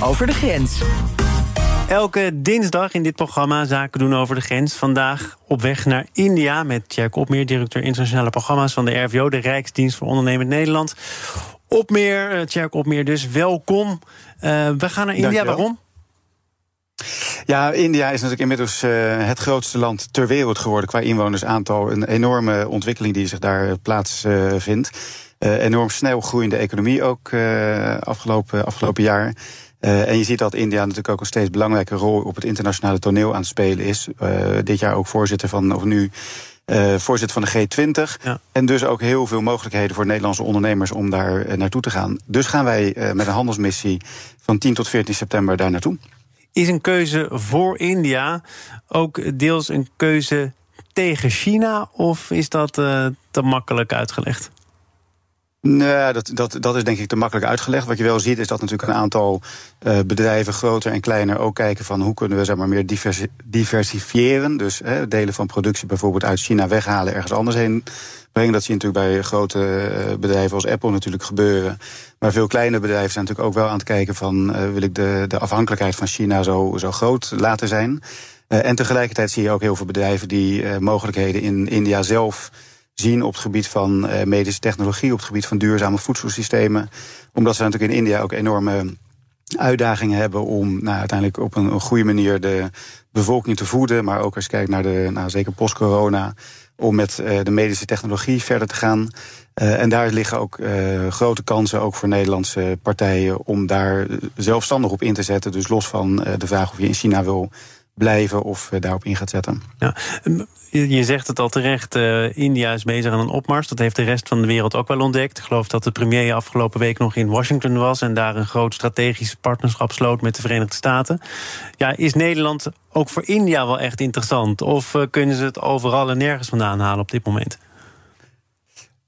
over de grens. Elke dinsdag in dit programma Zaken doen over de grens. Vandaag op weg naar India met Tjerk Opmeer, directeur internationale programma's van de RVO, de Rijksdienst voor Ondernemend Nederland. Opmeer, uh, Tjerk Opmeer, dus welkom. Uh, we gaan naar India. Waarom? Ja, India is natuurlijk inmiddels uh, het grootste land ter wereld geworden qua inwonersaantal. Een enorme ontwikkeling die zich daar plaatsvindt. enorm snel groeiende economie ook afgelopen, afgelopen jaar. Uh, en je ziet dat India natuurlijk ook een steeds belangrijke rol op het internationale toneel aan het spelen is. Uh, dit jaar ook voorzitter van, of nu uh, voorzitter van de G20. Ja. En dus ook heel veel mogelijkheden voor Nederlandse ondernemers om daar naartoe te gaan. Dus gaan wij met een handelsmissie van 10 tot 14 september daar naartoe. Is een keuze voor India ook deels een keuze tegen China? Of is dat te makkelijk uitgelegd? Nee, dat, dat, dat is denk ik te makkelijk uitgelegd. Wat je wel ziet is dat natuurlijk een aantal uh, bedrijven, groter en kleiner, ook kijken van hoe kunnen we zeg maar, meer diversi diversifiëren. Dus hè, delen van productie bijvoorbeeld uit China weghalen, ergens anders heen brengen. Dat zie je natuurlijk bij grote uh, bedrijven als Apple natuurlijk gebeuren. Maar veel kleine bedrijven zijn natuurlijk ook wel aan het kijken van uh, wil ik de, de afhankelijkheid van China zo, zo groot laten zijn. en tegelijkertijd zie je ook heel veel bedrijven die mogelijkheden in India zelf zien op het gebied van uh, medische technologie, op het gebied van duurzame voedselsystemen. Omdat ze natuurlijk in India ook enorme uitdagingen hebben om nou, uiteindelijk op een, goede manier de bevolking te voeden. Maar ook als je kijkt naar de, nou, zeker post-corona, om met uh, de medische technologie verder te gaan. Uh, en daar liggen ook grote kansen, ook voor Nederlandse partijen, om daar zelfstandig op in te zetten. Dus los van de vraag of je in China wil blijven of daarop in gaat zetten. Ja, je zegt het al terecht, uh, India is bezig aan een opmars. Dat heeft de rest van de wereld ook wel ontdekt. Ik geloof dat de premier afgelopen week nog in Washington was... en daar een groot strategisch partnerschap sloot met de Verenigde Staten. Ja, is Nederland ook voor India wel echt interessant? Of uh, kunnen ze het overal en nergens vandaan halen op dit moment?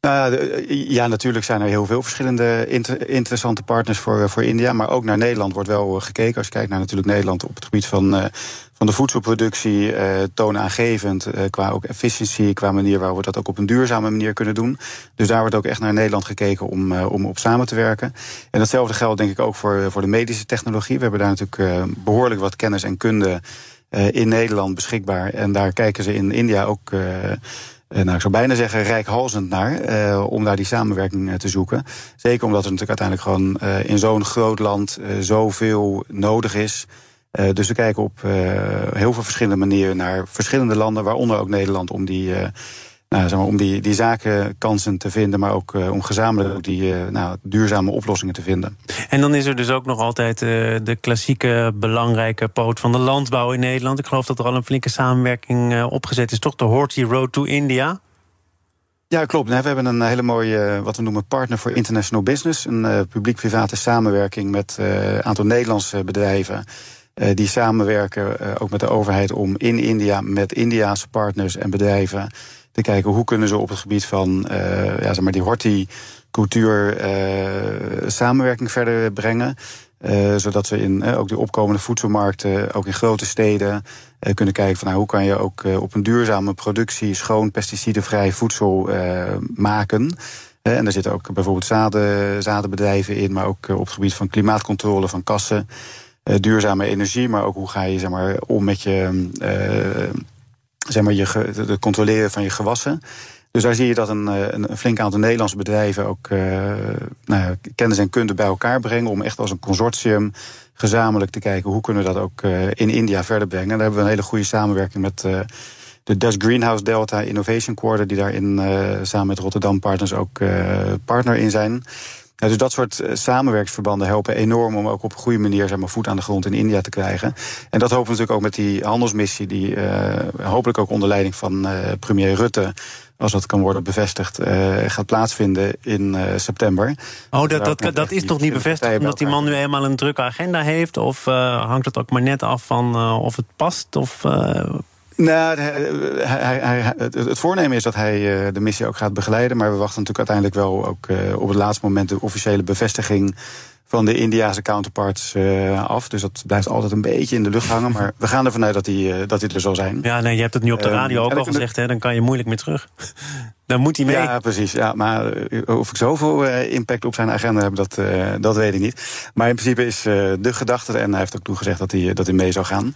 Uh, ja, natuurlijk zijn er heel veel verschillende inter interessante partners voor, voor India. Maar ook naar Nederland wordt wel gekeken. Als je kijkt naar natuurlijk Nederland op het gebied van, van de voedselproductie, uh, toonaangevend. qua ook efficiëntie, qua manier waarop we dat ook op een duurzame manier kunnen doen. Dus daar wordt ook echt naar Nederland gekeken om, om op samen te werken. En datzelfde geldt denk ik ook voor, voor de medische technologie. We hebben daar natuurlijk behoorlijk wat kennis en kunde in Nederland beschikbaar. En daar kijken ze in India ook nou, ik zou bijna zeggen, rijkhalzend naar. Uh, om daar die samenwerking uh, te zoeken. Zeker omdat er natuurlijk uiteindelijk gewoon in zo'n groot land zoveel nodig is. dus we kijken op heel veel verschillende manieren naar verschillende landen, waaronder ook Nederland, om die nou, zeg maar, om die, die zakenkansen te vinden, maar ook uh, om gezamenlijk die uh, nou, duurzame oplossingen te vinden. En dan is er dus ook nog altijd uh, de klassieke belangrijke poot van de landbouw in Nederland. Ik geloof dat er al een flinke samenwerking opgezet is, toch? De Horti Road to India. Ja, klopt. We hebben een hele mooie, wat we noemen, partner voor international business. Een publiek-private samenwerking met een aantal Nederlandse bedrijven. die samenwerken ook met de overheid om in India met Indiaanse partners en bedrijven te kijken hoe kunnen ze op het gebied van uh, ja, zeg maar die horticultuur uh, samenwerking verder brengen. Uh, zodat we in ook die opkomende voedselmarkten, ook in grote steden, kunnen kijken van nou, hoe kan je ook op een duurzame productie schoon, pesticidenvrij voedsel maken. en daar zitten ook bijvoorbeeld zaden, zadenbedrijven in, maar ook op het gebied van klimaatcontrole van kassen. duurzame energie, maar ook hoe ga je zeg maar, om met je zeg maar, je, het controleren van je gewassen. Dus daar zie je dat een, eh, een, een flink aantal Nederlandse bedrijven ook uh, nou, kennis en kunde bij elkaar brengen. Om echt als een consortium gezamenlijk te kijken hoe kunnen we dat ook uh, in India verder brengen. En daar hebben we een hele goede samenwerking met de Dutch Greenhouse Delta Innovation Quarter, die daarin samen met Rotterdam Partners ook partner in zijn. Dus dat soort uh, samenwerksverbanden helpen enorm om ook op een goede manier zeg maar, voet aan de grond in India te krijgen. En dat hopen we natuurlijk ook met die handelsmissie, die uh, hopelijk ook onder leiding van uh, premier Rutte als dat kan worden bevestigd, uh, gaat plaatsvinden in uh, september. Oh, dat, dat, dat is toch niet bevestigd omdat die man nu eenmaal een drukke agenda heeft? Of uh, hangt het ook maar net af van of het past? Of, nou, hij, het voornemen is dat hij uh, de missie ook gaat begeleiden. Maar we wachten natuurlijk uiteindelijk wel ook uh, op het laatste moment de officiële bevestiging van de Indiase counterparts uh, af. Dus dat blijft altijd een beetje in de lucht hangen. Maar we gaan ervan uit dat hij, dat hij er zal zijn. Ja, nee, je hebt het nu op de radio ook al gezegd, hè, dan kan je moeilijk meer terug. Dan moet hij mee. Ja, precies. Ja, maar of ik zoveel impact op zijn agenda heb, dat, dat weet ik niet. Maar in principe is de gedachte, en hij heeft ook toegezegd dat hij, dat hij mee zou gaan.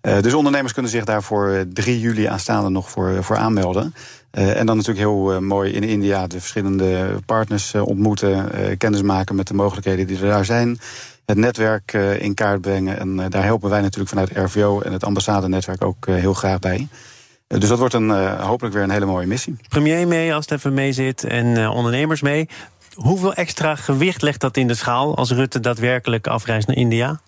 dus ondernemers kunnen zich daarvoor 3 juli aanstaande nog voor, voor aanmelden. Uh, en dan natuurlijk heel uh, mooi in India de verschillende partners uh, ontmoeten, kennis maken met de mogelijkheden die er daar zijn. Het netwerk in kaart brengen. En daar helpen wij natuurlijk vanuit RVO en het ambassadenetwerk ook heel graag bij. dus dat wordt een, hopelijk weer een hele mooie missie. Premier mee als het even mee zit en ondernemers mee. Hoeveel extra gewicht legt dat in de schaal als Rutte daadwerkelijk afreist naar India?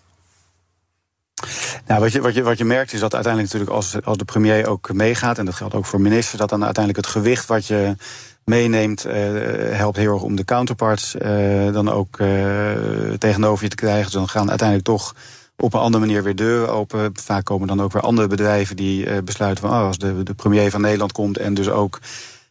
Nou, wat je, wat, je, wat je merkt is dat uiteindelijk natuurlijk als, als de premier ook meegaat, en dat geldt ook voor ministers, dat dan uiteindelijk het gewicht wat je meeneemt, uh, helpt heel erg om de counterparts uh, dan ook uh, tegenover je te krijgen. Dus dan gaan uiteindelijk toch op een andere manier weer deuren open. Vaak komen dan ook weer andere bedrijven die besluiten van oh, als de, de premier van Nederland komt en dus ook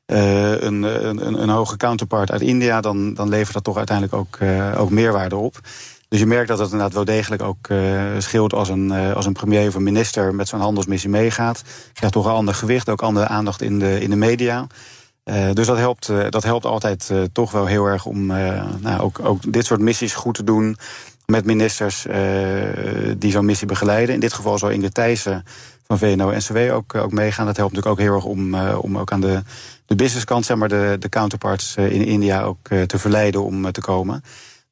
een, een, een hoge counterpart uit India, dan, dan levert dat toch uiteindelijk ook, ook meerwaarde op. Dus je merkt dat het inderdaad wel degelijk ook uh, scheelt als een, uh, als een premier of een minister met zo'n handelsmissie meegaat. Krijgt toch een ander gewicht, ook andere aandacht in de, in de media. Uh, dus dat helpt, dat helpt altijd toch wel heel erg om nou, ook, ook dit soort missies goed te doen. Met ministers die zo'n missie begeleiden. In dit geval zou Ingrid Thijssen van VNO-NCW ook, ook meegaan. Dat helpt natuurlijk ook heel erg om, om ook aan de, de businesskant, zeg maar, de, de counterparts in India ook te verleiden om te komen.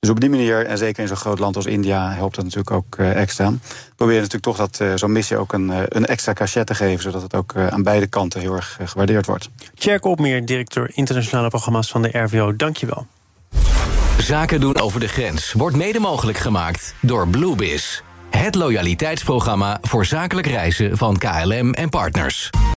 Dus op die manier, en zeker in zo'n groot land als India, helpt dat natuurlijk ook uh, extra. We proberen natuurlijk toch dat uh, zo'n missie ook een, uh, een extra cachet te geven, zodat het ook aan beide kanten heel erg gewaardeerd wordt. Tjerk Opmeer, directeur internationale programma's van de RVO, dankjewel. Zaken doen over de grens wordt mede mogelijk gemaakt door Bluebiz. Het loyaliteitsprogramma voor zakelijk reizen van KLM en partners.